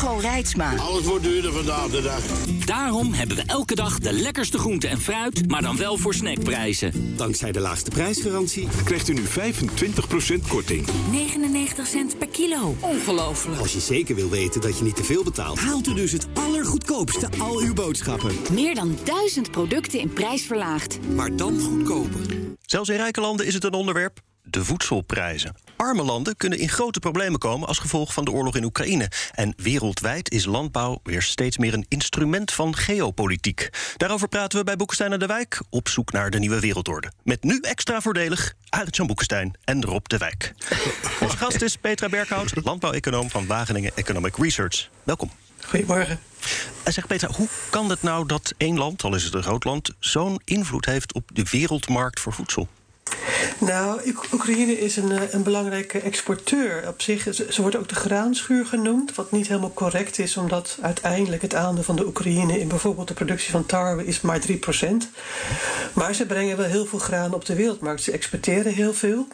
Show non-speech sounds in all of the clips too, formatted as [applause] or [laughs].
Hugo Reitsma. Alles wordt duurder vandaag de dag. Daarom hebben we elke dag de lekkerste groenten en fruit, maar dan wel voor snackprijzen. Dankzij de laagste prijsgarantie krijgt u nu 25% korting. 99 cent per kilo. Ongelooflijk. Als je zeker wil weten dat je niet te veel betaalt, haalt u dus het allergoedkoopste al uw boodschappen. Meer dan duizend producten in prijs verlaagd. Maar dan goedkoper. Zelfs in rijke landen is het een onderwerp. De voedselprijzen. Arme landen kunnen in grote problemen komen als gevolg van de oorlog in Oekraïne. En wereldwijd is landbouw weer steeds meer een instrument van geopolitiek. Daarover praten we bij Boekenstein en de Wijk op zoek naar de nieuwe wereldorde. Met nu extra voordelig Arend-Jan Boekenstein en Rob de Wijk. Onze gast is Petra Berghout, landbouweconoom van Wageningen Economic Research. Welkom. Goedemorgen. En zeg Petra, hoe kan het nou dat één land, al is het een groot land, zo'n invloed heeft op de wereldmarkt voor voedsel? Nou, Oekraïne is een, eh, een belangrijke exporteur op zich. Ze wordt ook de graanschuur genoemd, wat niet helemaal correct is, omdat uiteindelijk het aandeel van de Oekraïne in bijvoorbeeld de productie van tarwe is maar 3%. Maar ze brengen wel heel veel graan op de wereldmarkt. Ze exporteren heel veel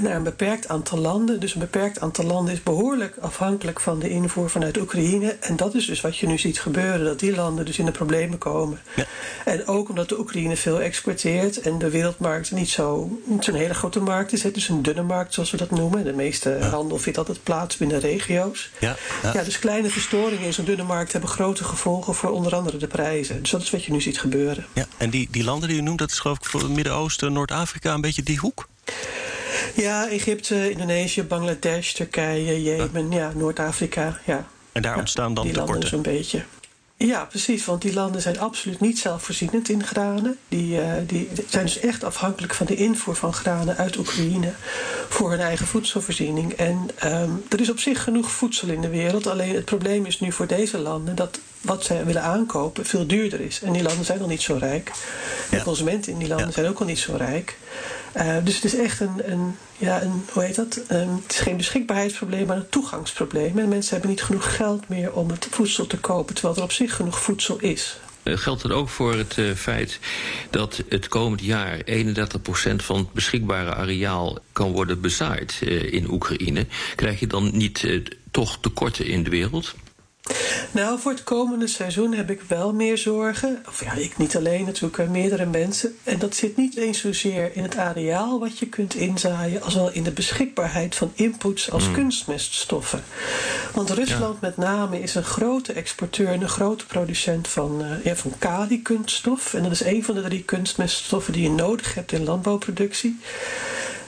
naar een beperkt aantal landen. Dus een beperkt aantal landen is behoorlijk afhankelijk van de invoer vanuit Oekraïne. En dat is dus wat je nu ziet gebeuren, dat die landen dus in de problemen komen. Ja. En ook omdat de Oekraïne veel exporteert en de wereldmarkt niet zo'n zo hele grote markt is. Het is een dunne markt, zoals we dat noemen. De meeste handel vindt altijd plaats binnen regio's. Ja, ja. dus kleine verstoringen in zo'n dunne markt hebben grote gevolgen voor onder andere de prijzen. Dus dat is wat je nu ziet gebeuren. Ja, en die, die landen die u noemt, dat is geloof ik voor het Midden-Oosten, Noord-Afrika, een beetje die hoek? Ja, Egypte, Indonesië, Bangladesh, Turkije, Jemen, ja, Noord-Afrika. Ja. En daar ontstaan dan die tekorten? landen zo'n beetje. Ja, precies, want die landen zijn absoluut niet zelfvoorzienend in granen. Die, uh, die zijn dus echt afhankelijk van de invoer van granen uit Oekraïne voor hun eigen voedselvoorziening. En um, er is op zich genoeg voedsel in de wereld. Alleen het probleem is nu voor deze landen dat wat zij willen aankopen veel duurder is. En die landen zijn al niet zo rijk. De ja. consumenten in die landen ja. zijn ook al niet zo rijk. Uh, dus het is echt een, een, ja, een hoe heet dat? Um, het is geen beschikbaarheidsprobleem, maar een toegangsprobleem. En mensen hebben niet genoeg geld meer om het voedsel te kopen, terwijl er op zich genoeg voedsel is. Uh, geldt dat ook voor het uh, feit dat het komend jaar 31% van het beschikbare areaal kan worden bezaaid in Oekraïne? Krijg je dan niet toch tekorten in de wereld? Nou, voor het komende seizoen heb ik wel meer zorgen. Of ja, ik niet alleen, natuurlijk meerdere mensen. En dat zit niet eens zozeer in het areaal wat je kunt inzaaien, als wel in de beschikbaarheid van inputs als mm. kunstmeststoffen. Want Rusland ja. met name is een grote exporteur en een grote producent van, uh, ja, van kali-kunststof. En dat is een van de drie kunstmeststoffen die je nodig hebt in landbouwproductie.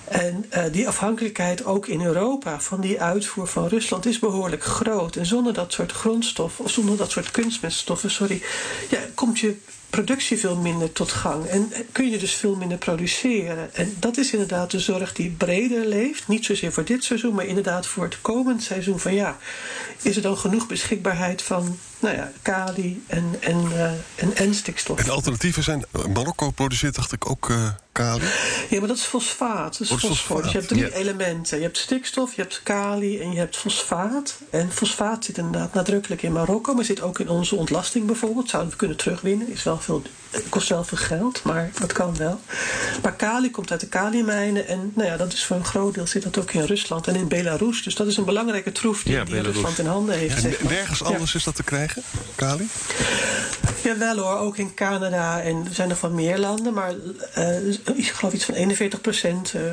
En uh, die afhankelijkheid ook in Europa van die uitvoer van Rusland is behoorlijk groot. En zonder dat soort grondstoffen, of zonder dat soort kunstmeststoffen, sorry, ja, komt je productie veel minder tot gang. En kun je dus veel minder produceren. En dat is inderdaad de zorg die breder leeft. Niet zozeer voor dit seizoen, maar inderdaad voor het komend seizoen. Van ja, is er dan genoeg beschikbaarheid van nou ja, kali en, en, uh, en, en stikstof? En alternatieven zijn. Marokko produceert, dacht ik, ook. Uh... Kali? Ja, maar dat is fosfaat. Dat is fosfor. fosfaat. Dus je hebt drie ja. elementen. Je hebt stikstof, je hebt kali en je hebt fosfaat. En fosfaat zit inderdaad nadrukkelijk in Marokko, maar zit ook in onze ontlasting bijvoorbeeld. Zouden we kunnen terugwinnen. Is wel veel, kost wel veel geld, maar dat kan wel. Maar kali komt uit de kaliemijnen en nou ja, dat is voor een groot deel zit dat ook in Rusland en in Belarus. Dus dat is een belangrijke troef die, ja, die Rusland in handen heeft. En zeg maar. nergens anders ja. is dat te krijgen, kali? Jawel hoor, ook in Canada en er zijn er van meer landen, maar uh, ik geloof iets van 41 procent, uh,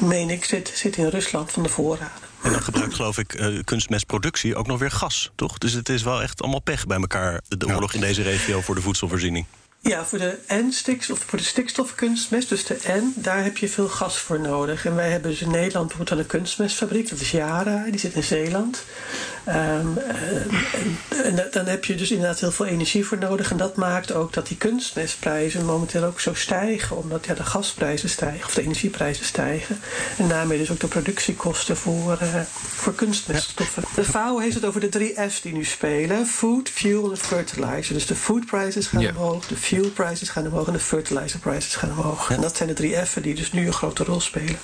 meen ik, zit, zit in Rusland van de voorraden. En dan gebruikt, geloof ik, uh, kunstmestproductie ook nog weer gas, toch? Dus het is wel echt allemaal pech bij elkaar, de oorlog in deze regio voor de voedselvoorziening. Ja, voor de N-stikstof, voor de stikstofkunstmest, dus de N, daar heb je veel gas voor nodig. En wij hebben dus in Nederland bijvoorbeeld een kunstmestfabriek, dat is Yara, die zit in Zeeland. Ehm, eh, en dan heb je dus inderdaad heel veel energie voor nodig. En dat maakt ook dat die kunstmestprijzen momenteel ook zo stijgen. Omdat ja, de gasprijzen stijgen of de energieprijzen stijgen. En daarmee dus ook de productiekosten voor, uh, voor kunstmeststoffen. De FAO heeft het over de drie F's die nu spelen. Food, fuel en fertilizer. Dus de food prices gaan omhoog, de fuel prices gaan omhoog en de fertilizer prices gaan omhoog. En dat zijn de drie F's die dus nu een grote rol spelen.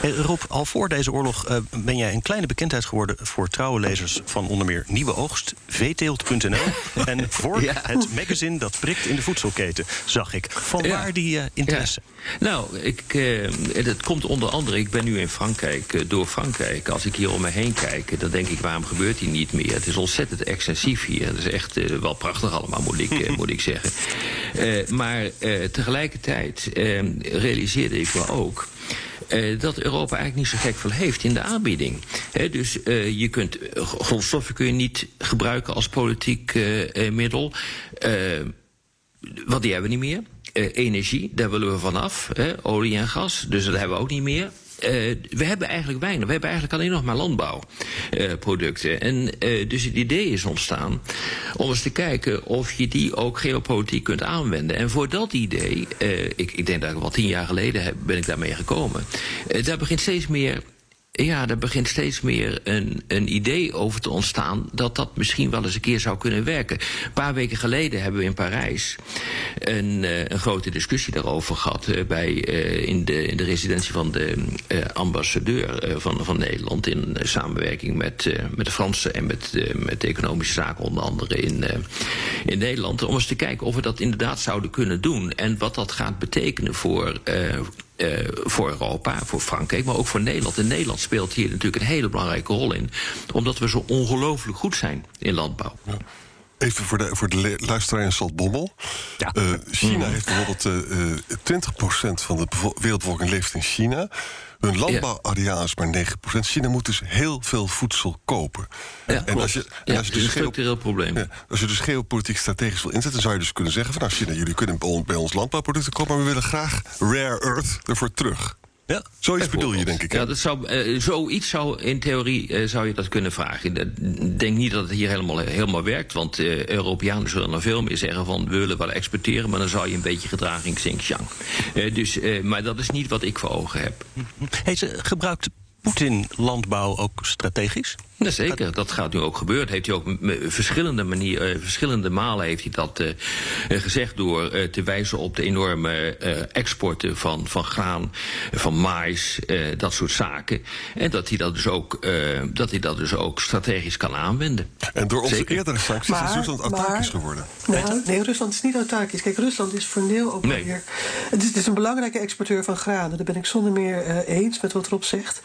Hey, Rob, al voor deze oorlog uh, ben jij een kleine bekendheid geworden voor trouwe lezers van onder meer Nieuwe Oogst, veeteelt.nl [laughs] en voor ja. het magazine dat prikt in de voedselketen, zag ik. Van waar ja. die uh, interesse? Nou, ik, uh, het komt onder andere, ik ben nu in Frankrijk, door Frankrijk. Als ik hier om me heen kijk, dan denk ik, waarom gebeurt hier niet meer? Het is ontzettend extensief hier. Het is echt wel prachtig allemaal, moet ik, moet ik zeggen. [laughs] maar tegelijkertijd realiseerde ik me ook uh, dat Europa eigenlijk niet zo gek veel heeft in de aanbieding. He, dus uh, je kunt grondstoffen kun je niet gebruiken als politiek uh, middel. Wat die hebben we niet meer. energie, daar willen we vanaf. Hè, olie en gas, dus dat hebben we ook niet meer. Uh, we hebben eigenlijk weinig. We hebben eigenlijk alleen nog maar landbouwproducten. En uh, dus het idee is ontstaan om eens te kijken of je die ook geopolitiek kunt aanwenden. En voor dat idee, ik, ik denk dat ik wel tien jaar geleden ben ik daarmee gekomen. daar begint steeds meer ja, er begint steeds meer een, een idee over te ontstaan dat dat misschien wel eens een keer zou kunnen werken. Een paar weken geleden hebben we in Parijs een, uh, een grote discussie daarover gehad uh, bij, uh, in, de, in de residentie van de ambassadeur van, van Nederland in samenwerking met, met de Fransen en met, met de economische zaken onder andere in, in Nederland. Om eens te kijken of we dat inderdaad zouden kunnen doen en wat dat gaat betekenen voor uh, voor Europa, voor Frankrijk, maar ook voor Nederland. En Nederland speelt hier natuurlijk een hele belangrijke rol in, omdat we zo ongelooflijk goed zijn in landbouw. Even voor de, voor de luisteraar in Saltbommel. Ja. Uh, China mm. heeft bijvoorbeeld uh, 20% van de wereldbevolking leeft in China. Hun landbouwareaal is maar 9%. China moet dus heel veel voedsel kopen. Ja, en als je, en als je dus een structureel probleem. Ja, als je dus geopolitiek strategisch wil inzetten... zou je dus kunnen zeggen van... nou China, jullie kunnen bij ons landbouwproducten kopen... maar we willen graag rare earth ervoor terug. Ja, zoiets bedoel je, denk ik. Ja, dat zou, uh, zoiets zou in theorie uh, zou je dat kunnen vragen. Ik denk niet dat het hier helemaal, helemaal werkt. Want uh, Europeanen zullen nog veel meer zeggen van... we willen wel exporteren, maar dan zou je een beetje gedraging Xinjiang. dus, maar dat is niet wat ik voor ogen heb. Hey, ze gebruikt Poetin landbouw ook strategisch? [laughs] Ja, zeker, dat gaat nu ook gebeuren. Heeft hij ook verschillende, manieren, uh, verschillende malen heeft hij dat uh, gezegd door uh, te wijzen op de enorme exporten van, van graan, van mais, dat soort zaken. En dat hij dat dus ook, dat hij dat dus ook strategisch kan aanwenden. En door onze zeker. eerdere sancties maar, is Rusland autarkisch geworden. Nou, nee, Rusland is niet autarkisch. Kijk, Rusland is voor deel ook nee. weer. Het is, het is, een belangrijke exporteur van granen. Daar ben ik zonder meer eens met wat erop zegt.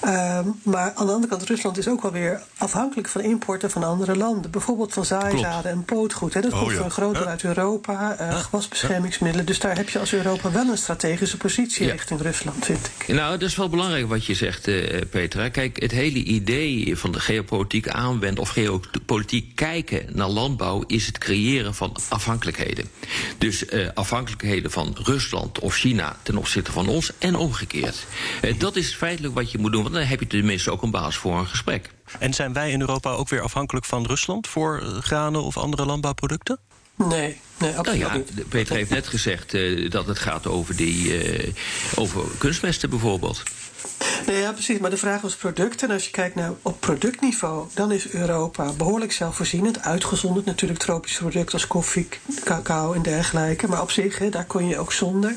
Ehm, maar aan de andere kant, Rusland is ook wel weer afhankelijk van importen van andere landen. Bijvoorbeeld van zaaizaden en pootgoed. Hè. Dat oh, komt voor een groot deel uit Europa. Uh, gewasbeschermingsmiddelen. Dus daar heb je als Europa wel een strategische positie richting Rusland, vind ik. Nou, dat is wel belangrijk wat je zegt, uh, Petra. Kijk, het hele idee van de geopolitiek aanwenden... of geopolitiek kijken naar landbouw... is het creëren van afhankelijkheden. Dus uh, afhankelijkheden van Rusland of China ten opzichte van ons en omgekeerd. dat is feitelijk wat je moet doen, want dan heb je tenminste ook een basis voor een gesprek. En zijn wij in Europa ook weer afhankelijk van Rusland voor eh, granen of andere landbouwproducten? Nee, nee absoluut nou ja, niet. Peter heeft net gezegd uh, dat het gaat over, die, uh, over kunstmesten bijvoorbeeld. Nee, ja, precies. Maar de vraag was producten. En als je kijkt naar op productniveau, dan is Europa behoorlijk zelfvoorzienend. Uitgezonderd natuurlijk tropische producten als koffie, cacao en dergelijke. Maar op zich, hè, daar kon je ook zonder.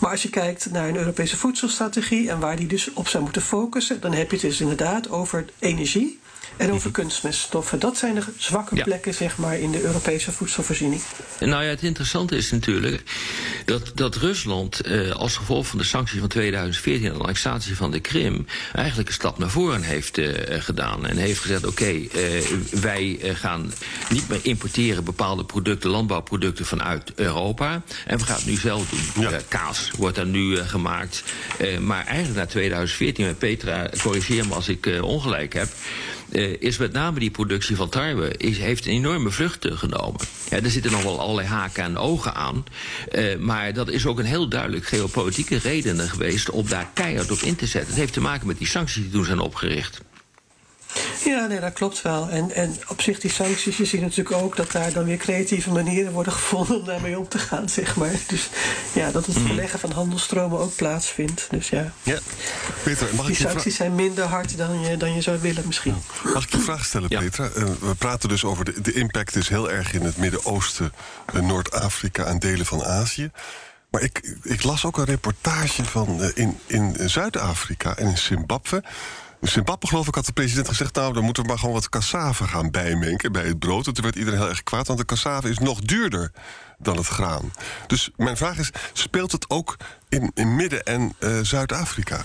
Maar als je kijkt naar een Europese voedselstrategie en waar die dus op zou moeten focussen, dan heb je het dus inderdaad over energie en over kunstmeststoffen. Dat zijn de zwakke plekken zeg maar, in de Europese voedselvoorziening. Nou ja, het interessante is natuurlijk dat, dat Rusland eh, als gevolg van de sancties van 2014 en de annexatie van de Krim eigenlijk een stap naar voren heeft eh, gedaan. En heeft gezegd: oké, okay, eh, wij eh, gaan niet meer importeren bepaalde producten, landbouwproducten vanuit Europa. En we gaan het nu zelf doen. Ja. kaas wordt er nu gemaakt. maar eigenlijk na 2014, met Petra, corrigeer me als ik ongelijk heb uh, is met name die productie van tarwe is, heeft een enorme vlucht genomen. Ja, er zitten nog wel allerlei haken en ogen aan. Uh, maar dat is ook een heel duidelijk geopolitieke reden geweest om daar keihard op in te zetten. Het heeft te maken met die sancties die toen zijn opgericht. Ja, nee, dat klopt wel. En, en op zich die sancties, je ziet natuurlijk ook dat daar dan weer creatieve manieren worden gevonden om daarmee om te gaan, zeg maar. Dus ja, dat het verleggen van handelstromen ook plaatsvindt. Dus ja. ja. Peter, mag die ik je sancties zijn minder hard dan je, dan je zou willen misschien. Mag ik je een vraag stellen, Ja. Petra? Eh, we praten dus over de, de impact is heel erg in het Midden-Oosten, eh, Noord-Afrika en delen van Azië. Maar ik, ik las ook een reportage van eh, in, in Zuid-Afrika en in Zimbabwe. Zimbabwe, geloof ik, had de president gezegd... nou, dan moeten we maar gewoon wat cassave gaan bijmenken bij het brood. En toen werd iedereen heel erg kwaad, want de cassave is nog duurder dan het graan. Dus mijn vraag is, speelt het ook in, in Midden- en eh, Zuid-Afrika?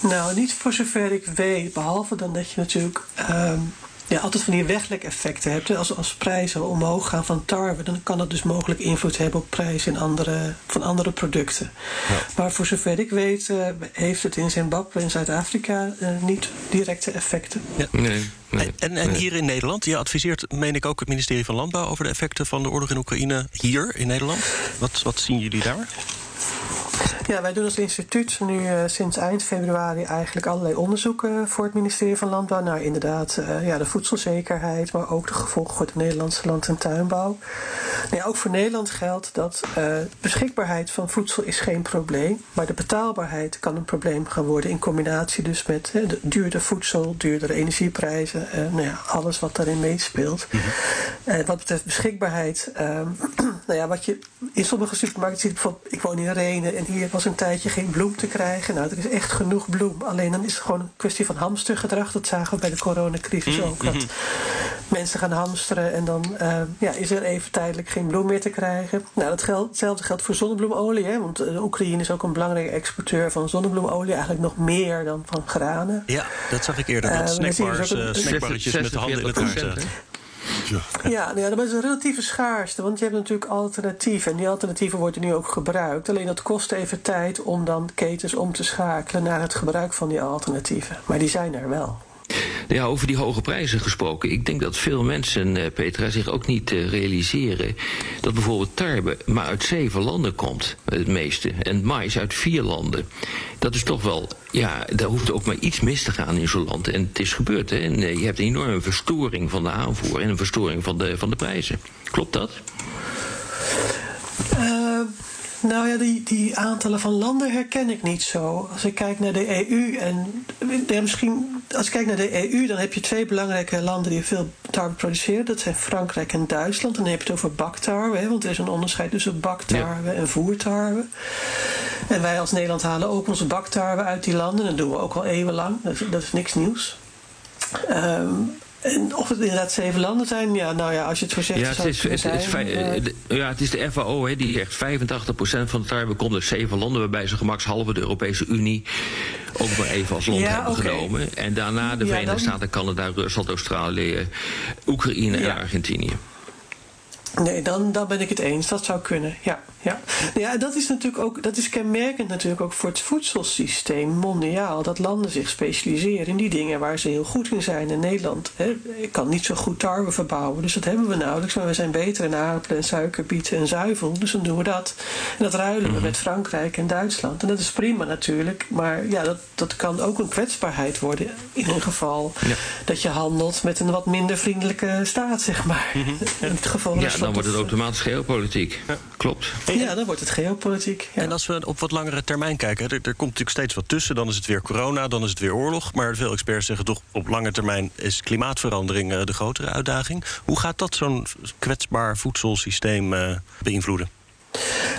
Nou, niet voor zover ik weet. Behalve dan dat je natuurlijk ehm, ja, altijd van die weglek-effecten hebt. Als, als prijzen omhoog gaan van tarwe, dan kan dat dus mogelijk invloed hebben op prijzen in andere, van andere producten. Maar voor zover ik weet, eh, heeft het in Zimbabwe en Zuid-Afrika eh, niet directe effecten. Nee, nee, En, en nee. hier in Nederland, je adviseert, meen ik ook, het ministerie van Landbouw over de effecten van de oorlog in Oekraïne hier in Nederland. Wat, wat zien jullie daar? Ja, wij doen als instituut nu eh, sinds eind februari eigenlijk allerlei onderzoeken voor het ministerie van Landbouw. naar inderdaad, eh, ja, de voedselzekerheid, maar ook de gevolgen voor de Nederlandse land- en tuinbouw. Nou ook voor Nederland geldt dat eh, beschikbaarheid van voedsel is geen probleem, maar de betaalbaarheid kan een probleem gaan worden in combinatie dus met eh, de duurder voedsel, duurdere energieprijzen, eh, nou ja, alles wat daarin meespeelt. En wat betreft beschikbaarheid, ehm, [clears throat] nou ja, wat je in sommige supermarkten ziet, bijvoorbeeld, ik woon in Renen en hier was een tijdje geen bloem te krijgen. Nou, er is echt genoeg bloem. Alleen dan is het gewoon een kwestie van hamstergedrag. Dat zagen we bij de coronacrisis ook. Dat mensen gaan hamsteren en dan eh, ja, is er even tijdelijk geen bloem meer te krijgen. Nou, dat geldt, hetzelfde geldt voor zonnebloemolie. Hè, want eh, Oekraïne is ook een belangrijke exporteur van zonnebloemolie. Eigenlijk nog meer dan van granen. Ja, dat zag ik eerder. Eh, Dat dus snackbars, een- eh, snackbarretjes met de handen in het 46%, hart. hè? Ja. Ja, nou ja, dat is een relatieve schaarste, want je hebt natuurlijk alternatieven. En die alternatieven worden nu ook gebruikt. Alleen dat kost even tijd om dan ketens om te schakelen naar het gebruik van die alternatieven. Maar die zijn er wel. Ja, over die hoge prijzen gesproken. Ik denk dat veel mensen, eh, Petra, zich ook niet eh, realiseren dat bijvoorbeeld tarwe maar uit zeven landen komt, het meeste. En mais uit vier landen. Dat is toch wel, ja, daar hoeft ook maar iets mis te gaan in zo'n land. En het is gebeurd, hè. En je hebt een enorme verstoring van de aanvoer en een verstoring van de, van de prijzen. Klopt dat? Nou ja, die, die aantallen van landen herken ik niet zo. Als ik kijk naar de EU en ja, misschien als ik kijk naar de EU, dan heb je twee belangrijke landen die veel tarwe produceren. Dat zijn Frankrijk en Duitsland. En dan heb je het over baktarwe, hè, want er is een onderscheid tussen baktarwe en voertarwe. En wij als Nederland halen ook onze baktarwe uit die landen. Dat doen we ook al eeuwenlang. Dat is, dat is niks nieuws. Ehm, en of het inderdaad zeven landen zijn, ja, nou ja, als je het zo zegt. Ja, het is, kunnen het, is, de- ja, het is de FAO hè, die zegt 85% van de tarwe komt uit zeven landen, waarbij ze gemakshalve de Europese Unie ook maar even als land Ja, hebben genomen. En daarna de Ja, Verenigde dan- Staten, Canada, Rusland, Australië, Oekraïne Ja. en Argentinië. Nee, dan, dan ben ik het eens. Dat zou kunnen, ja. Ja, Nou ja dat is natuurlijk ook dat is kenmerkend natuurlijk ook voor het voedselsysteem mondiaal. Dat landen zich specialiseren in die dingen waar ze heel goed in zijn. In Nederland hè, kan niet zo goed tarwe verbouwen, dus dat hebben we nauwelijks. Maar we zijn beter in aardappelen en suikerbieten en zuivel, dus dan doen we dat. En dat ruilen we met Frankrijk en Duitsland. En dat is prima natuurlijk, maar ja, dat, dat kan ook een kwetsbaarheid worden in een geval dat je handelt met een wat minder vriendelijke staat, zeg maar. In het geval Ja, dan wordt het automatisch geopolitiek. Klopt. ja, dan wordt het geopolitiek. Ja. En als we op wat langere termijn kijken, er, er komt natuurlijk steeds wat tussen. Dan is het weer corona, dan is het weer oorlog. Maar veel experts zeggen toch op lange termijn is klimaatverandering eh, de grotere uitdaging. Hoe gaat dat zo'n kwetsbaar voedselsysteem eh, beïnvloeden?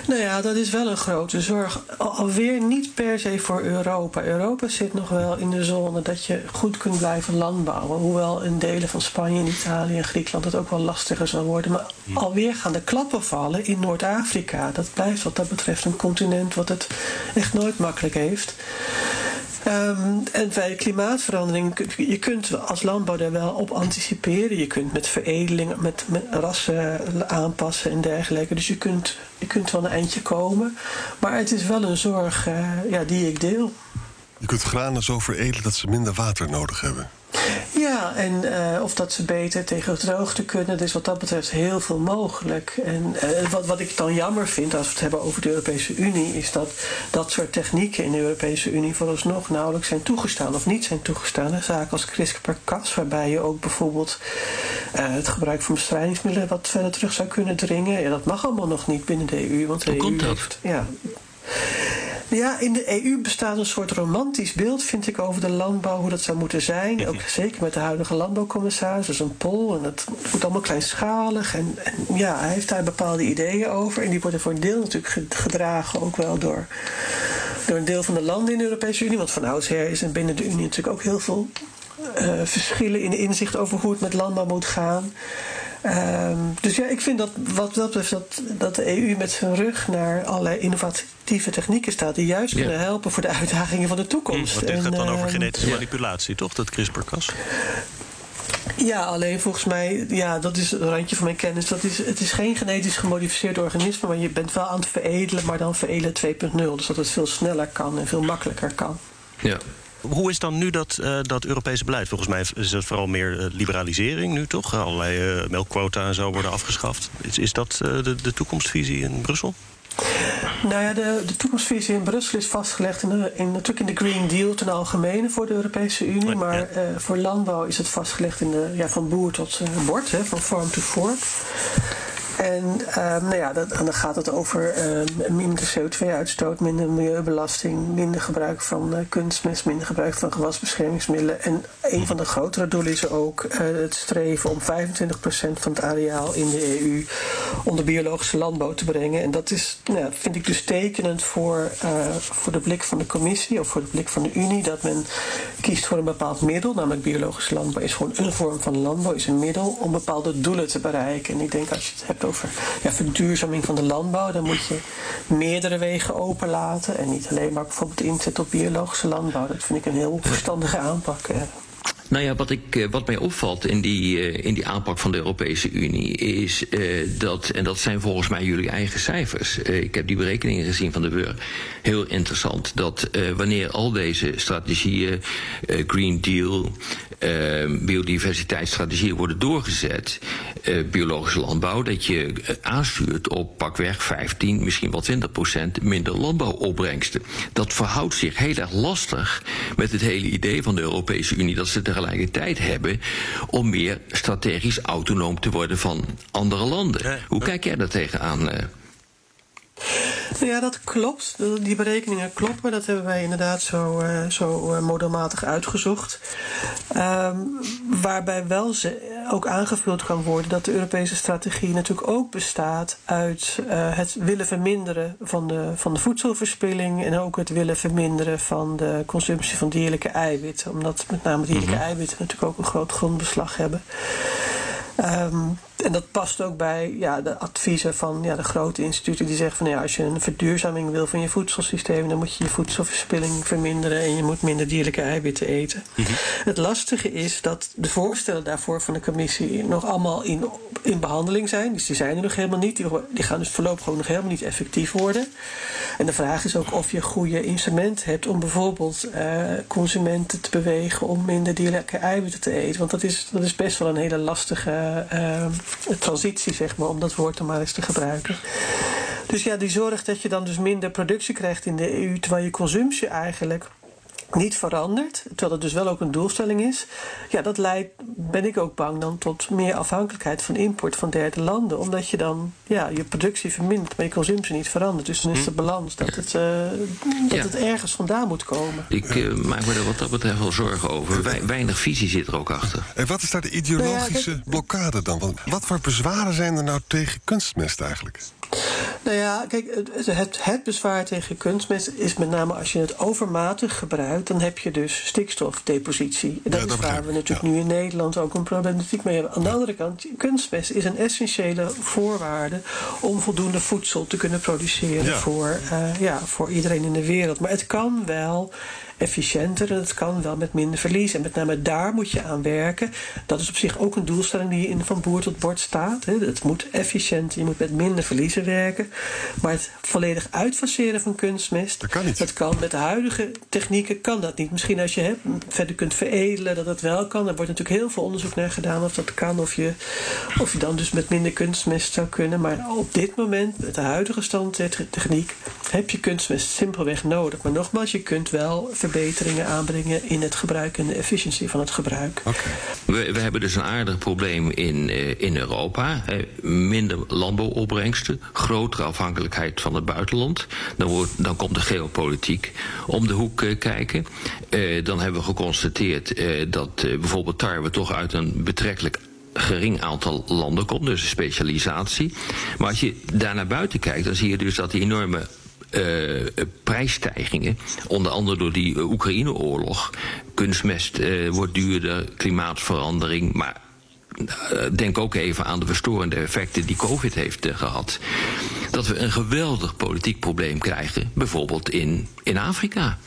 Nou ja, dat is wel een grote zorg. Al- Alweer niet per se voor Europa. Europa zit nog wel in de zone dat je goed kunt blijven landbouwen. Hoewel in delen van Spanje, en Italië en Griekenland het ook wel lastiger zal worden. Maar alweer gaan de klappen vallen in Noord-Afrika. Dat blijft wat dat betreft een continent wat het echt nooit makkelijk heeft. Ehm, en bij klimaatverandering, je kunt als landbouw daar wel op anticiperen. Je kunt met veredeling, met, met rassen aanpassen en dergelijke. Dus je kunt, je kunt wel een eindje komen. Maar het is wel een zorg eh, ja, die ik deel. Je kunt granen zo veredelen dat ze minder water nodig hebben. Ja, en uh, of dat ze beter tegen droogte kunnen. Dus wat dat betreft heel veel mogelijk. En uh, wat, wat ik dan jammer vind als we het hebben over de Europese Unie, is dat dat soort technieken in de Europese Unie vooralsnog nauwelijks zijn toegestaan of niet zijn toegestaan. Zaken als CRISPR-Cas, waarbij je ook bijvoorbeeld uh, het gebruik van bestrijdingsmiddelen wat verder terug zou kunnen dringen. Ja, dat mag allemaal nog niet binnen de EU. Want de Hoe EU komt dat? Heeft, ja, ja, in de EU bestaat een soort romantisch beeld, vind ik, over de landbouw, hoe dat zou moeten zijn. Ook zeker met de huidige landbouwcommissaris, dus een Pol. En dat moet allemaal kleinschalig. En, en, ja, hij heeft daar bepaalde ideeën over. En die worden voor een deel natuurlijk gedragen ook wel door, door een deel van de landen in de Europese Unie. Want van oudsher is er binnen de Unie natuurlijk ook heel veel uh, verschillen in de inzicht over hoe het met landbouw moet gaan. Um, dus ja, ik vind dat wat dat betreft dat, dat de EU met zijn rug naar allerlei innovatieve technieken staat die juist Ja. kunnen helpen voor de uitdagingen van de toekomst. Want dit En, gaat dan over ehm, genetische manipulatie, toch? Dat CRISPR-Cas? Ja, alleen volgens mij, ja, dat is het randje van mijn kennis. Dat is, het is geen genetisch gemodificeerd organisme, maar je bent wel aan het veredelen, maar dan veredelen 2.0. Dus dat het veel sneller kan en veel makkelijker kan. Ja. Hoe is dan nu dat, eh, dat Europese beleid? Volgens mij is het vooral meer eh, liberalisering nu, toch? Allerlei eh, melkquota en zo worden afgeschaft. Is, is dat de, de toekomstvisie in Brussel? Nou ja, de, de toekomstvisie in Brussel is vastgelegd in de, in, natuurlijk in de Green Deal ten algemene voor de Europese Unie. Maar voor landbouw is het vastgelegd in de, ja, van boer tot bord, hè, van farm to fork. En, ehm, nou ja, dat, dan gaat het over ehm, minder CO2-uitstoot, minder milieubelasting, minder gebruik van eh, kunstmest, minder gebruik van gewasbeschermingsmiddelen. En een van de grotere doelen is ook eh, het streven om 25% van het areaal in de EU onder biologische landbouw te brengen. En dat is, nou, vind ik dus tekenend voor, eh, voor de blik van de commissie of voor de blik van de Unie, dat men kiest voor een bepaald middel, namelijk biologische landbouw is gewoon een vorm van landbouw, is een middel om bepaalde doelen te bereiken. En ik denk als je het hebt over ja, verduurzaming van de landbouw, dan moet je meerdere wegen openlaten en niet alleen maar bijvoorbeeld inzetten op biologische landbouw. Dat vind ik een heel verstandige aanpak. eh. Nou ja, wat, ik, eh, wat mij opvalt in die, eh, in die aanpak van de Europese Unie is eh, dat, en dat zijn volgens mij jullie eigen cijfers. ik heb die berekeningen gezien van de Weur. Heel interessant dat wanneer al deze strategieën, Green Deal, eh, biodiversiteitsstrategieën worden doorgezet, eh, biologische landbouw, dat je eh, aanstuurt op pakweg 15, misschien wel 20 procent minder landbouwopbrengsten. Dat verhoudt zich heel erg lastig met het hele idee van de Europese Unie dat ze tegelijkertijd hebben om meer strategisch autonoom te worden van andere landen. Hoe kijk jij daar tegenaan? Nou ja, dat klopt. Die berekeningen kloppen. Dat hebben wij inderdaad zo, eh, zo eh, modelmatig uitgezocht. Ehm, waarbij wel ze ook aangevuld kan worden dat de Europese strategie natuurlijk ook bestaat uit eh, het willen verminderen van de, van de voedselverspilling en ook het willen verminderen van de consumptie van dierlijke eiwitten. Omdat met name dierlijke eiwitten natuurlijk ook een groot grondbeslag hebben. Ehm, en dat past ook bij ja, de adviezen van ja, de grote instituten die zeggen van ja, als je een verduurzaming wil van je voedselsysteem, dan moet je je voedselverspilling verminderen en je moet minder dierlijke eiwitten eten. Het lastige is dat de voorstellen daarvoor van de commissie nog allemaal in, in behandeling zijn. Dus die zijn er nog helemaal niet. Die, die gaan dus voorlopig gewoon nog helemaal niet effectief worden. En de vraag is ook of je goede instrumenten hebt om bijvoorbeeld eh, consumenten te bewegen om minder dierlijke eiwitten te eten. Want dat is, dat is best wel een hele lastige eh, transitie, zeg maar, om dat woord dan maar eens te gebruiken. Dus ja, die zorg dat je dan dus minder productie krijgt in de EU, terwijl je consumptie eigenlijk niet verandert, terwijl het dus wel ook een doelstelling is, ja, dat leidt, ben ik ook bang dan, tot meer afhankelijkheid van import van derde landen. Omdat je dan ja, je productie vermindert, maar je consumptie niet verandert. Dus dan is de balans dat het, eh, dat Ja. het ergens vandaan moet komen. Ik eh, maak me er wat dat betreft wel zorgen over. Wei- weinig visie zit er ook achter. En wat is daar de ideologische Nou ja, blokkade dan? Want wat voor bezwaren zijn er nou tegen kunstmest eigenlijk? Nou ja, kijk, het, het, bezwaar tegen kunstmest is met name als je het overmatig gebruikt, dan heb je dus stikstofdepositie. En dat Ja, dat is waar we natuurlijk nu in Nederland ook een problematiek mee hebben. Aan de andere kant, kunstmest is een essentiële voorwaarde om voldoende voedsel te kunnen produceren voor, eh, ja, voor iedereen in de wereld. Maar het kan wel efficiënter en het kan wel met minder verlies. En met name daar moet je aan werken. Dat is op zich ook een doelstelling die in van boer tot bord staat. Het moet efficiënt, je moet met minder verliezen werken. Maar het volledig uitfaseren van kunstmest, dat kan niet. Dat kan met de huidige technieken kan dat niet. Misschien als je het verder kunt veredelen, dat het wel kan. Er wordt natuurlijk heel veel onderzoek naar gedaan of dat kan. Of je, of je dan dus met minder kunstmest zou kunnen. Maar op dit moment, met de huidige stand techniek, heb je kunstmest simpelweg nodig. Maar nogmaals, je kunt wel verbeteringen aanbrengen in het gebruik en de efficiëntie van het gebruik. We, we, hebben dus een aardig probleem in, uh, in Europa. minder landbouwopbrengsten, grotere afhankelijkheid van het buitenland. Dan, wordt, dan komt de geopolitiek om de hoek uh, kijken. Uh, dan hebben we geconstateerd dat bijvoorbeeld tarwe toch uit een betrekkelijk gering aantal landen komt, dus een specialisatie. Maar als je daar naar buiten kijkt, dan zie je dus dat die enorme uh, prijsstijgingen, onder andere door die Oekraïne-oorlog, kunstmest uh, wordt duurder, klimaatverandering, maar denk ook even aan de verstorende effecten die COVID heeft gehad. Dat we een geweldig politiek probleem krijgen, bijvoorbeeld in, in Afrika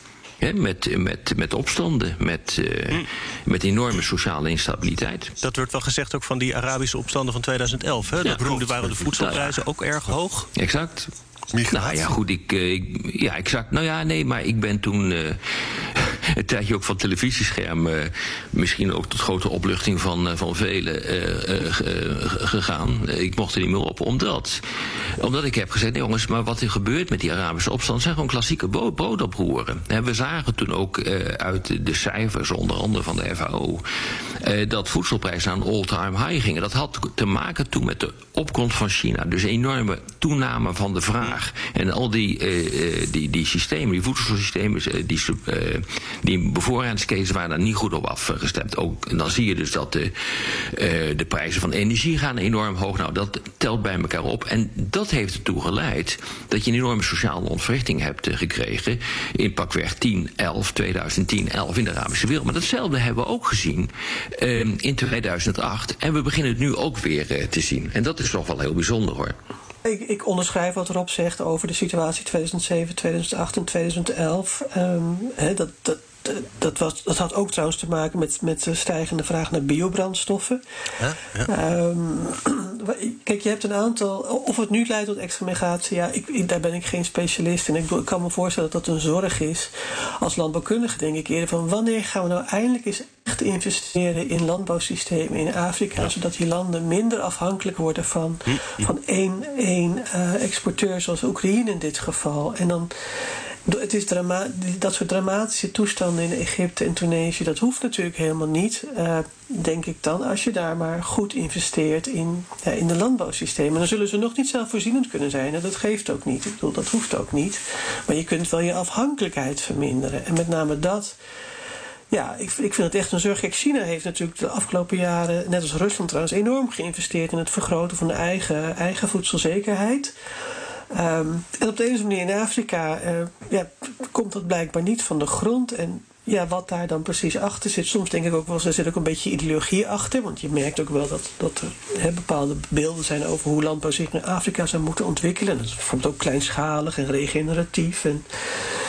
met, met, met opstanden, met, uh, met enorme sociale instabiliteit. Dat wordt wel gezegd ook van die Arabische opstanden van 2011. Hè? Ja, dat waren de voedselprijzen ook erg hoog. Exact. Nou ja, goed, ik, eh, ik, Ja, exact. Nou ja, nee, maar ik ben toen. Een tijdje ook van televisiescherm. Uh, misschien ook tot grote opluchting van, van velen gegaan. Ik mocht er niet meer op, omdat. Omdat ik heb gezegd: nee, jongens, maar wat er gebeurt met die Arabische opstand. zijn gewoon klassieke broodoproeren. We zagen toen ook uit de cijfers, onder andere van de FAO. dat voedselprijzen aan all-time high gingen. Dat had te maken toen met de opkomst van China. Dus enorme toename van de vraag. En al die, die, die systemen, die voedselsystemen, die, die bevoorradingsketens waren daar niet goed op afgestemd. Ook, en dan zie je dus dat de, de prijzen van energie gaan enorm hoog. Nou, dat telt bij elkaar op. En dat heeft ertoe geleid dat je een enorme sociale ontwrichting hebt gekregen in pakweg 10, 11, 2010, 11 in de Arabische wereld. Maar datzelfde hebben we ook gezien in 2008. En we beginnen het nu ook weer te zien. En dat is toch wel heel bijzonder hoor. Ik, ik, onderschrijf wat Rob zegt over de situatie 2007, 2008 en 2011. Um, he, dat, dat, dat, was, dat had ook trouwens te maken met, met de stijgende vraag naar biobrandstoffen. Ja, ja. [clears throat] Um, kijk, je hebt een aantal. Of het nu leidt tot extremigratie, ja, ik, daar ben ik geen specialist in. Ik, ik, kan me voorstellen dat dat een zorg is. Als landbouwkundige denk ik eerder van wanneer gaan we nou eindelijk eens echt investeren in landbouwsystemen in Afrika, zodat die landen minder afhankelijk worden van, hm. van één, één uh, exporteur, zoals Oekraïne in dit geval. En dan het is drama dat soort dramatische toestanden in Egypte en Tunesië, dat hoeft natuurlijk helemaal niet. Uh, denk ik dan, als je daar maar goed investeert in, ja, in de landbouwsystemen. Dan zullen ze nog niet zelfvoorzienend kunnen zijn. En dat geeft ook niet. Ik bedoel, dat hoeft ook niet. Maar je kunt wel je afhankelijkheid verminderen. En met name dat. Ja, ik, ik vind het echt een zorg. China heeft natuurlijk de afgelopen jaren, net als Rusland trouwens, enorm geïnvesteerd in het vergroten van de eigen, eigen voedselzekerheid. Um, en op de ene manier in Afrika uh, ja, komt dat blijkbaar niet van de grond. En ja, wat daar dan precies achter zit. Soms denk ik ook wel, er zit ook een beetje ideologie achter. Want je merkt ook wel dat, dat er bepaalde beelden zijn over hoe landbouw zich in Afrika zou moeten ontwikkelen. Dat is bijvoorbeeld ook kleinschalig en regeneratief. En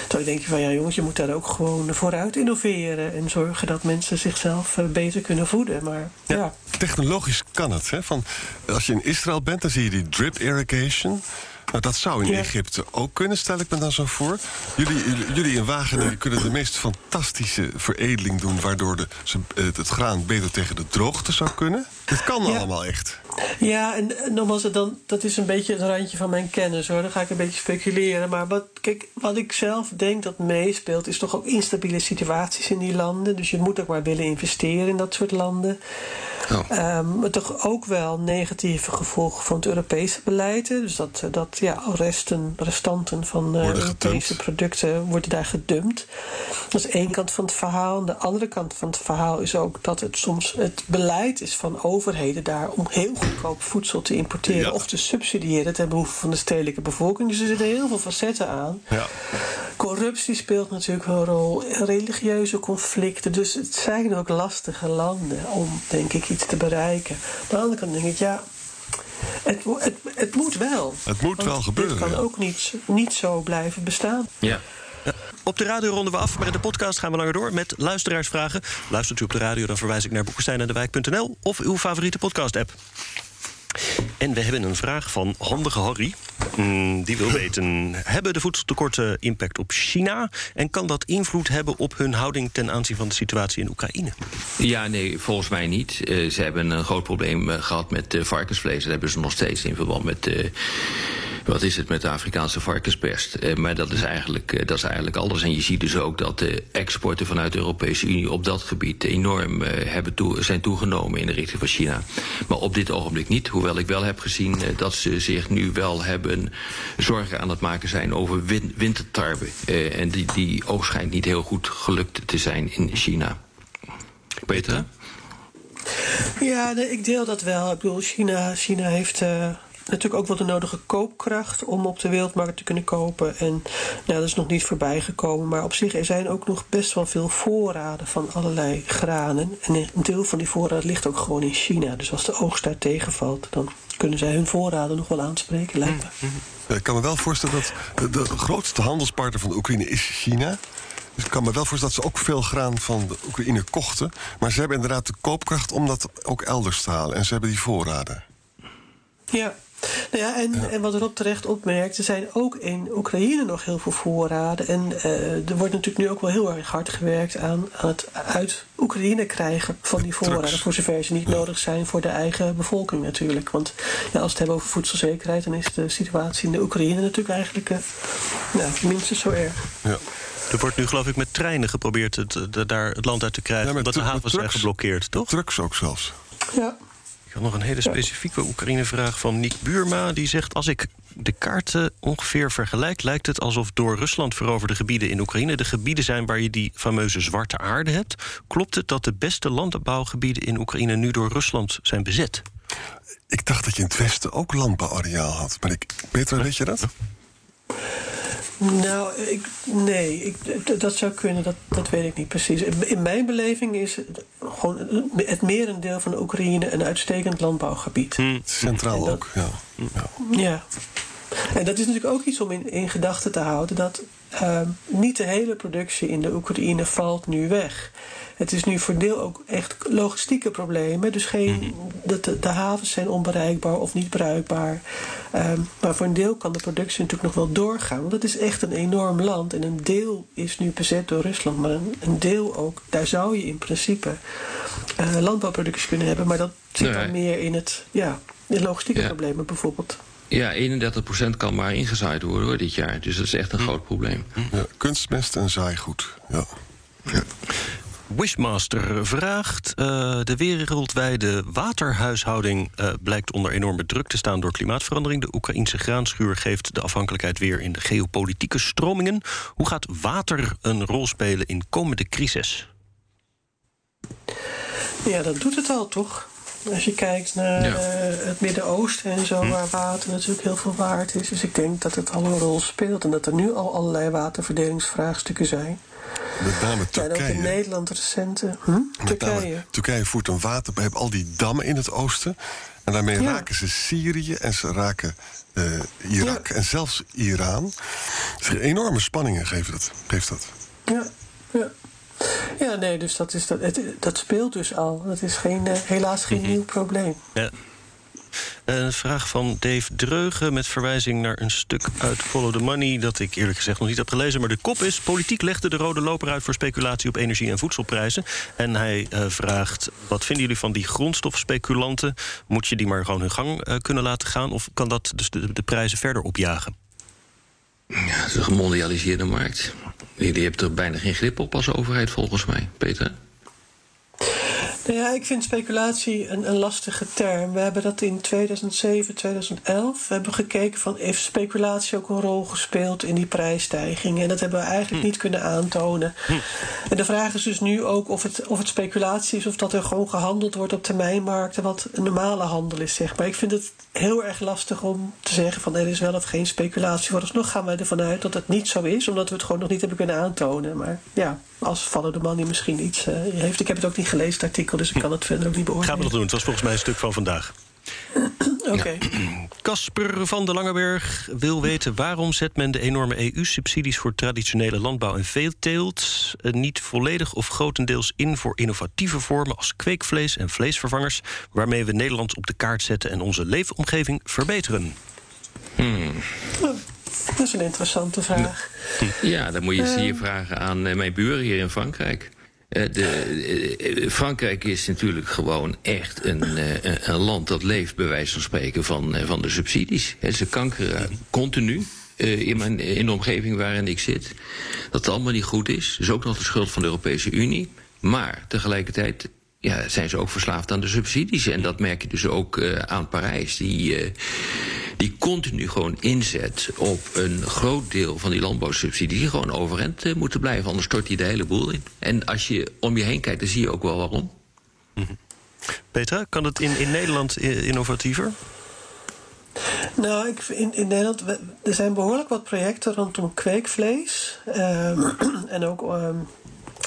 dan denk je van ja jongens, je moet daar ook gewoon vooruit innoveren. En zorgen dat mensen zichzelf eh, beter kunnen voeden. Maar ja. ja. Technologisch kan het. Hè? Van, als je in Israël bent, dan zie je die drip irrigation. Nou, dat zou in Egypte ook kunnen, stel ik me dan zo voor. Jullie, jullie in Wageningen kunnen de meest fantastische veredeling doen... waardoor de, het graan beter tegen de droogte zou kunnen. Het kan allemaal echt. Ja, en, nogmaals, dan, dat is een beetje het randje van mijn kennis hoor. Dan ga ik een beetje speculeren. Maar wat, kijk, wat ik zelf denk dat meespeelt, is toch ook instabiele situaties in die landen. Dus je moet ook maar willen investeren in dat soort landen. Oh. Um, maar toch ook wel negatieve gevolgen van het Europese beleid. Dus dat, dat ja, resten, restanten van uh, Europese producten worden daar gedumpt. Dat is één kant van het verhaal. De andere kant van het verhaal is ook dat het soms het beleid is van overheden daar om heel goedkoop voedsel te importeren of te subsidiëren ten behoeve van de stedelijke bevolking. Dus er zitten heel veel facetten aan. Ja. Corruptie speelt natuurlijk een rol, religieuze conflicten. Dus het zijn ook lastige landen om, denk ik, iets te bereiken. Aan de andere kant denk ik, ja, het, het, het moet wel. Het moet wel gebeuren. Het kan ook niet, niet zo blijven bestaan. Ja. Op de radio ronden we af, maar in de podcast gaan we langer door met luisteraarsvragen. Luistert u op de radio, dan verwijs ik naar boekensteinendewijk.nl of uw favoriete podcast-app. En we hebben een vraag van Handige Harry. Mm, die wil weten: hebben de voedseltekorten impact op China? En kan dat invloed hebben op hun houding ten aanzien van de situatie in Oekraïne? Ja, nee, volgens mij niet. Uh, ze hebben een groot probleem uh, gehad met uh, varkensvlees. Dat hebben ze nog steeds in verband met wat is het met de Afrikaanse varkenspest. Uh, maar dat is, eigenlijk, uh, dat is eigenlijk alles. En je ziet dus ook dat de exporten vanuit de Europese Unie op dat gebied enorm uh, hebben zijn toegenomen in de richting van China. Maar op dit ogenblik niet. Hoewel ik wel heb gezien dat ze zich nu wel hebben zorgen aan het maken zijn over win wintertarwe. en die, die oogst schijnt niet heel goed gelukt te zijn in China. Peter? Ja, ik deel dat wel. Ik bedoel, China, China heeft natuurlijk ook wel de nodige koopkracht om op de wereldmarkt te kunnen kopen. En nou, dat is nog niet voorbij gekomen. Maar op zich er zijn ook nog best wel veel voorraden van allerlei granen. En een deel van die voorraden ligt ook gewoon in China. Dus als de oogst daar tegenvalt, dan kunnen zij hun voorraden nog wel aanspreken, lijkt me. Ja, ik kan me wel voorstellen dat de, de grootste handelspartner van de Oekraïne is China. Dus ik kan me wel voorstellen dat ze ook veel graan van de Oekraïne kochten. Maar ze hebben inderdaad de koopkracht om dat ook elders te halen. En ze hebben die voorraden. Ja, nou ja, en, en wat Rob terecht opmerkt, er zijn ook in Oekraïne nog heel veel voorraden. En uh, er wordt natuurlijk nu ook wel heel erg hard gewerkt aan, aan het uit Oekraïne krijgen van die voorraden. Voor zover ze niet ja. nodig zijn voor de eigen bevolking natuurlijk. Want ja, als we het hebben over voedselzekerheid, dan is de situatie in de Oekraïne natuurlijk eigenlijk uh, nou, minstens zo erg. Ja. Er wordt nu geloof ik met treinen geprobeerd het, het, daar het land uit te krijgen. Ja, omdat de havens zijn geblokkeerd, toch? Trucks ook zelfs. Ja. Ik had nog een hele specifieke Oekraïne-vraag van Nick Buurma. Die zegt: Als ik de kaarten ongeveer vergelijk, lijkt het alsof door Rusland veroverde gebieden in Oekraïne de gebieden zijn waar je die fameuze zwarte aarde hebt. Klopt het dat de beste landbouwgebieden in Oekraïne nu door Rusland zijn bezet? Ik dacht dat je in het westen ook landbouwareaal had. Maar ik, Peter, weet je dat? Nou, ik, nee, ik, dat zou kunnen, dat, dat weet ik niet precies. In mijn beleving is het, gewoon het merendeel van de Oekraïne een uitstekend landbouwgebied. Hmm. Centraal dat, ook, ja. ja. ja. En dat is natuurlijk ook iets om in, in gedachten te houden: dat uh, niet de hele productie in de Oekraïne valt nu weg. Het is nu voor deel ook echt logistieke problemen. Dus geen, de, de, de havens zijn onbereikbaar of niet bruikbaar. Um, maar voor een deel kan de productie natuurlijk nog wel doorgaan. Want het is echt een enorm land. En een deel is nu bezet door Rusland. Maar een, een deel ook, daar zou je in principe uh, landbouwproductie kunnen hebben. Maar dat zit nee. dan meer in het, ja, in logistieke ja. problemen bijvoorbeeld. Ja, 31% kan maar ingezaaid worden hoor, dit jaar. Dus dat is echt een hm. groot probleem. Ja, kunstmest en zaaigoed. Ja. ja. Wishmaster vraagt: uh, De wereldwijde waterhuishouding uh, blijkt onder enorme druk te staan door klimaatverandering. De Oekraïnse graanschuur geeft de afhankelijkheid weer in de geopolitieke stromingen. Hoe gaat water een rol spelen in komende crisis? Ja, dat doet het al toch? Als je kijkt naar ja. uh, het Midden-Oosten en zo, hm. waar water natuurlijk heel veel waard is. Dus ik denk dat het al een rol speelt en dat er nu al allerlei waterverdelingsvraagstukken zijn. Met name Turkije. Ja, ook in Nederland recente. Hm? Turkije. Turkije voert een water. We hebben al die dammen in het oosten. En daarmee ja. raken ze Syrië en ze raken uh, Irak ja. en zelfs Iran. Dus enorme spanningen geeft dat. Geeft dat. Ja, ja. Ja, nee, dus dat, is dat, het, dat speelt dus al. Dat is geen, uh, helaas geen mm -hmm. nieuw probleem. Ja. Een vraag van Dave Dreugen met verwijzing naar een stuk uit Follow the Money... dat ik eerlijk gezegd nog niet heb gelezen. Maar de kop is, politiek legde de rode loper uit... voor speculatie op energie- en voedselprijzen. En hij uh, vraagt, wat vinden jullie van die grondstofspeculanten? Moet je die maar gewoon hun gang uh, kunnen laten gaan? Of kan dat dus de, de prijzen verder opjagen? Ja, het is een gemondialiseerde markt. Je hebt er bijna geen grip op als overheid, volgens mij, Peter. Nou ja, ik vind speculatie een, een, lastige term. We hebben dat in 2007, 2011 we hebben gekeken van heeft speculatie ook een rol gespeeld in die prijsstijging. En dat hebben we eigenlijk hm. niet kunnen aantonen. Hm. En de vraag is dus nu ook of het, of het speculatie is of dat er gewoon gehandeld wordt op termijnmarkten wat een normale handel is, zeg maar. Ik vind het heel erg lastig om te zeggen van er is wel of geen speculatie. Vooralsnog gaan we ervan uit dat het niet zo is, omdat we het gewoon nog niet hebben kunnen aantonen. Maar ja, als Follow the Money misschien iets uh, heeft. Ik heb het ook niet gelezen, het artikel, dus ik kan het verder ook niet beoordelen. Gaan we dat doen? Het was volgens mij een stuk van vandaag. [clears throat] Oké. Casper van der Langeberg wil weten waarom zet men de enorme EU-subsidies voor traditionele landbouw en veeteelt eh, niet volledig of grotendeels in voor innovatieve vormen als kweekvlees en vleesvervangers, waarmee we Nederland op de kaart zetten en onze leefomgeving verbeteren. Hmm. Dat is een interessante vraag. Ja, dan moet je Eh. je vragen aan eh, mijn buren hier in Frankrijk. Eh, de, eh, eh, Frankrijk is natuurlijk gewoon echt een, een- land dat leeft, bij wijze van spreken, van, van de subsidies. Ze kankeren continu. in, mijn, in de omgeving waarin ik zit. Dat het allemaal niet goed is. Dat is ook nog de schuld van de Europese Unie. Maar tegelijkertijd ja, zijn ze ook verslaafd aan de subsidies. En dat merk je dus ook aan Parijs. Die, die continu gewoon inzet op een groot deel van die landbouwsubsidies... die gewoon overeind eh, moeten blijven, anders stort die de hele boel in. En als je om je heen kijkt, dan zie je ook wel waarom. Petra, kan het in, in Nederland i- innovatiever? Nou, ik, in, in Nederland, we- er zijn behoorlijk wat projecten rondom kweekvlees. ehm, [clears throat] en ook ehm,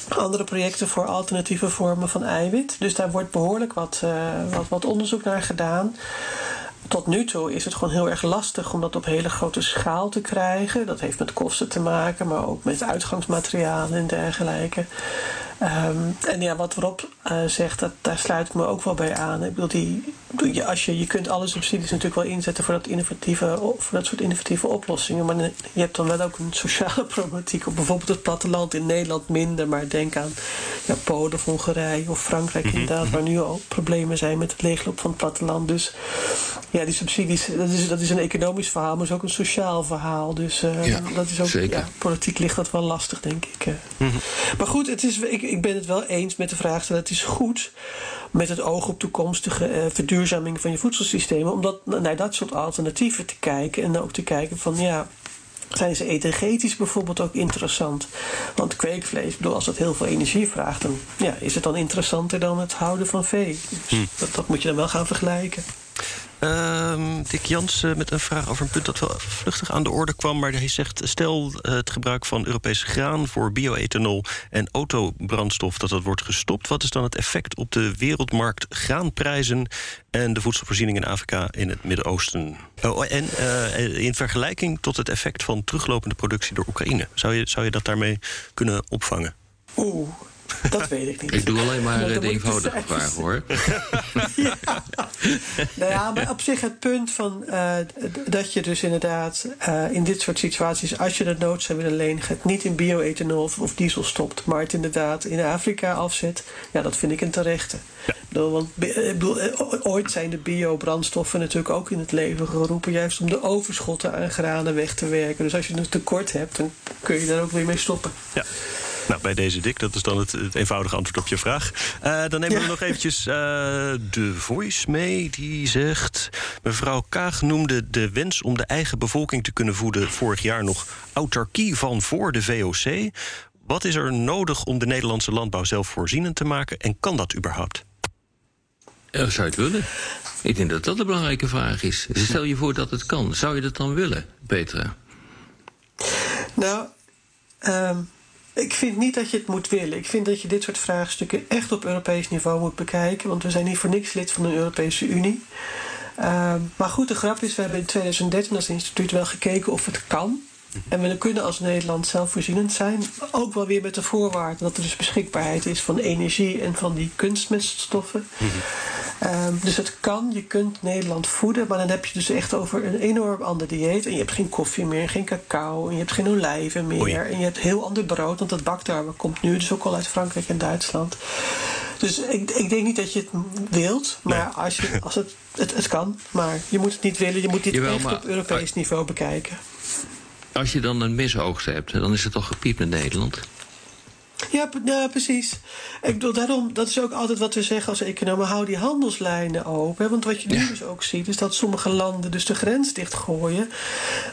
andere projecten voor alternatieve vormen van eiwit. Dus daar wordt behoorlijk wat, eh, wat, wat onderzoek naar gedaan. Tot nu toe is het gewoon heel erg lastig om dat op hele grote schaal te krijgen. Dat heeft met kosten te maken, maar ook met uitgangsmaterialen en dergelijke. Ehm, en ja, wat Rob eh, zegt, dat, daar sluit ik me ook wel bij aan. Ik bedoel, die, je, als je, je kunt alle subsidies natuurlijk wel inzetten voor dat, innovatieve, voor dat soort innovatieve oplossingen. Maar je hebt dan wel ook een sociale [laughs] problematiek. Op bijvoorbeeld het platteland in Nederland minder. Maar denk aan ja, Polen of Hongarije of Frankrijk inderdaad. Waar nu al problemen zijn met het leegloop van het platteland. Dus ja, die subsidies, dat is, dat is een economisch verhaal, maar is ook een sociaal verhaal. Dus eh, Ja, dat is ook, zeker. ja, politiek ligt dat wel lastig, denk ik. eh. Maar goed, het is, ik, ik ben het wel eens met de vraag dat het is goed met het oog op toekomstige eh, verduurzaming van je voedselsystemen, om dat, naar dat soort alternatieven te kijken en ook te kijken van ja. Zijn ze energetisch bijvoorbeeld ook interessant? Want kweekvlees, bedoel, als dat heel veel energie vraagt, dan ja, is het dan interessanter dan het houden van vee. Dus dat, dat moet je dan wel gaan vergelijken. Ehm, Dick Jans met een vraag over een punt dat wel vluchtig aan de orde kwam. Maar hij zegt: stel eh, het gebruik van Europese graan voor bioethanol en autobrandstof dat dat wordt gestopt. Wat is dan het effect op de wereldmarkt graanprijzen en de voedselvoorziening in Afrika in het Midden-Oosten? Oh, en eh, in vergelijking tot het effect van teruglopende productie door Oekraïne. Zou je, zou je dat daarmee kunnen opvangen? Oeh, dat weet ik niet. Ik doe alleen maar Ja, eh, de de eenvoudige vraag, hoor. [laughs] [laughs] Nou ja, maar op zich het punt van eh, dat je dus inderdaad eh, in dit soort situaties, als je dat nood zou willen lenen, het niet in bioethanol of, of diesel stopt, maar het inderdaad in Afrika afzet, ja, dat vind ik een terechte. Bedoel, want bedoel, ooit zijn de biobrandstoffen natuurlijk ook in het leven geroepen, juist om de overschotten aan granen weg te werken. Dus als je een tekort hebt, dan kun je daar ook weer mee stoppen. Ja. Nou, bij deze dik, dat is dan het, het eenvoudige antwoord op je vraag. Eh, dan nemen we Ja. nog eventjes eh, de voice mee. Die zegt... Mevrouw Kaag noemde de wens om de eigen bevolking te kunnen voeden... vorig jaar nog autarkie van voor de VOC. Wat is er nodig om de Nederlandse landbouw zelfvoorzienend te maken? En kan dat überhaupt? Eh, zou je het willen? Ik denk dat dat een belangrijke vraag is. Stel je voor dat het kan. Zou je dat dan willen, Petra? Nou, ehm, ik vind niet dat je het moet willen. Ik vind dat je dit soort vraagstukken echt op Europees niveau moet bekijken. Want we zijn niet voor niks lid van de Europese Unie. Ehm, maar goed, de grap is, we hebben in 2013 als instituut wel gekeken of het kan. En we kunnen als Nederland zelfvoorzienend zijn. Ook wel weer met de voorwaarde dat er dus beschikbaarheid is van energie en van die kunstmeststoffen. Ehm, dus het kan, je kunt Nederland voeden, maar dan heb je dus echt over een enorm ander dieet. En je hebt geen koffie meer, geen cacao, en je hebt geen olijven meer. Oei. En je hebt heel ander brood, want dat baktarme komt nu dus ook al uit Frankrijk en Duitsland. Dus ik, ik denk niet dat je het wilt, maar als, je, als het, het, het kan. Maar je moet het niet willen, je moet dit Jawel, echt maar- op Europees niveau bekijken. Als je dan een misoogst hebt, dan is het toch gepiept in Nederland? Ja, ja, precies. Ik bedoel, daarom, dat is ook altijd wat we zeggen als economen. Hou die handelslijnen open. hè. Want wat je nu Ja. dus ook ziet, is dat sommige landen dus de grens dichtgooien.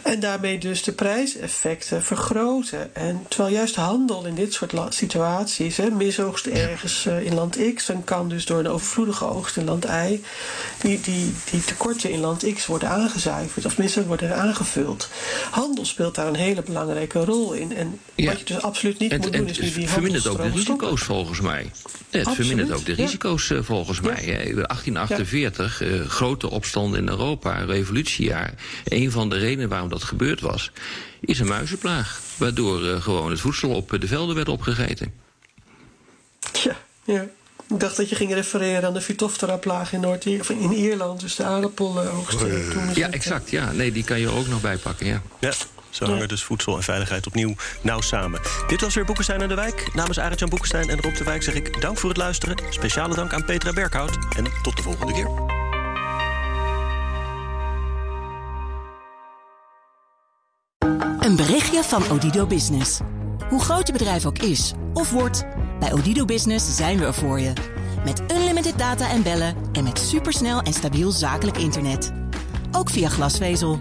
En daarmee dus de prijseffecten vergroten. En terwijl juist handel in dit soort situaties, hè, misoogst ergens eh, in land X, dan kan dus door een overvloedige oogst in land Y, die, die, die tekorten in land X worden aangezuiverd. Of tenminste worden aangevuld. Handel speelt daar een hele belangrijke rol in. En Ja. wat je dus absoluut niet Het- moet doen, is nu die veel vermindert ook de risico's volgens mij. Het vermindert ook de risico's volgens mij. 1848, grote opstand in Europa, revolutiejaar. Een van de redenen waarom dat gebeurd was, is een muizenplaag. Waardoor gewoon het voedsel op de velden werd opgegeten. Ja, ja. Ik dacht dat je ging refereren aan de Phytophthora-plaag in, Noord of in Ierland, dus de aardappeloogst. Oh, ja, exact. Ja. Nee, die kan je ook nog bijpakken, ja. Ja. Zo hangen dus voedsel en veiligheid opnieuw nauw samen. Dit was weer Boekenstein en de Wijk. Namens Arend-Jan Boekenstein en Rob de Wijk zeg ik dank voor het luisteren. Speciale dank aan Petra Berkhout. En tot de volgende keer. Een berichtje van Odido Business. Hoe groot je bedrijf ook is of wordt... Bij Odido Business zijn we er voor je. Met unlimited data en bellen en met supersnel en stabiel zakelijk internet. Ook via glasvezel.